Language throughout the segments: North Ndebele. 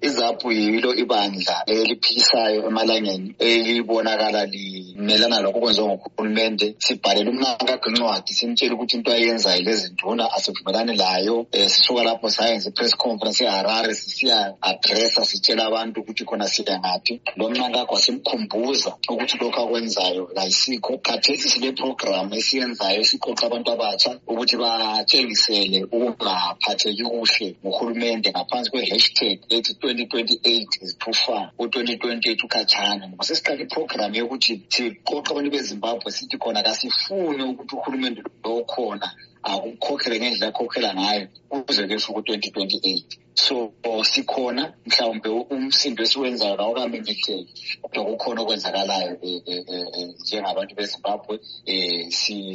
izaphu yilo ibandla eliphikisayo emalangeni elibonakala limelana lokho kwenziwa nguhulumende sibhalele umnankakhe incwadi simtshele ukuthi into ayenzayo lezinduna asivumelani layo um sisuka lapho sayenza i-press conference eharare sisiya adressa sitshela abantu ukuthi khona siya ngaphi lo mnankakho wasimkhumbuza ukuthi lokhu akwenzayo kayisikho khathesi sileprogramu esiyenzayo siqoqa abantu abatsha ukuthi batshengisele ukungaphatheki kuhle nguhulumende ngaphansi kwe-hashtag ethi 2028 is too far u-2028 ukhatshana ngoba sesiqale iprogramu yokuthi siqoqa abantu bezimbabwe sithi khona kasifuni ukuthi uhulumende lokhona akukhokhele ngendlela akhokhela ngayo kuze kuyefika u-2028 so sikhona mhlawumbe umsindo esiwenzayo kawukamenetheki kodwa kukhona okwenzakalayo e, e, e, njengabantu bezimbabwe um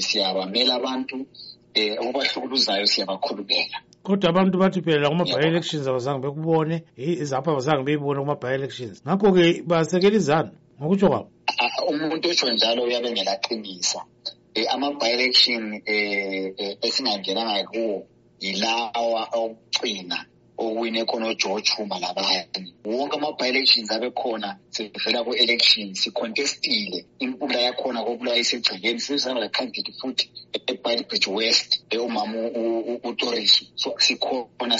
siyabamela abantu um okubahlukuluzayo siyabakhulumela kodwa abantu bathi phela kuma-bi-elections abazange bekubone izapho abazange beyibone kuma-bi-elections ngakho-ke basekela izanu ngokutsho kwabo umuntu otsho njalo uyabe ngelaqinisa um eh, ama-direction um eh, eh, esingangenanga kuwo yilawa okugcina owine khona ugeorge huma labanye wonke ama-bielections abekhona sivela ku-election sicontestile impula yakhona kokula isegcekeni sisana lecandidate futhi ebidbridge west eumama utoriso so sikhona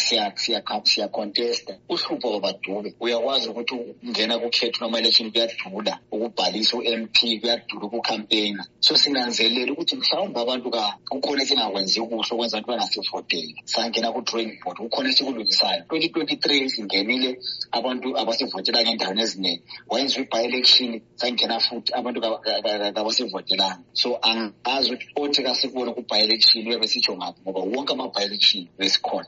siyacontesta uhlupho babadube uyakwazi ukuthi kungena kukhethu lwama-election kuyadula ukubhalisa u-m p kuyadula ukucampeyina so sinanzelele ukuthi mhlawumbe abantu ka kukhona esingakwenzi kuhle okwenza ukuthi bangasivoteli sangena ku-drawing board kukhona esikulungisayo twenty twenty three singenile abantu abasivotelanga endaweni eziningi wayenza i-by-election sangena futhi abantu kabasivotelanga so angazi ukuthi othi kasikubona ku-by-election uyabe sitsho ngaphi ngoba wonke ama-by-election besikhona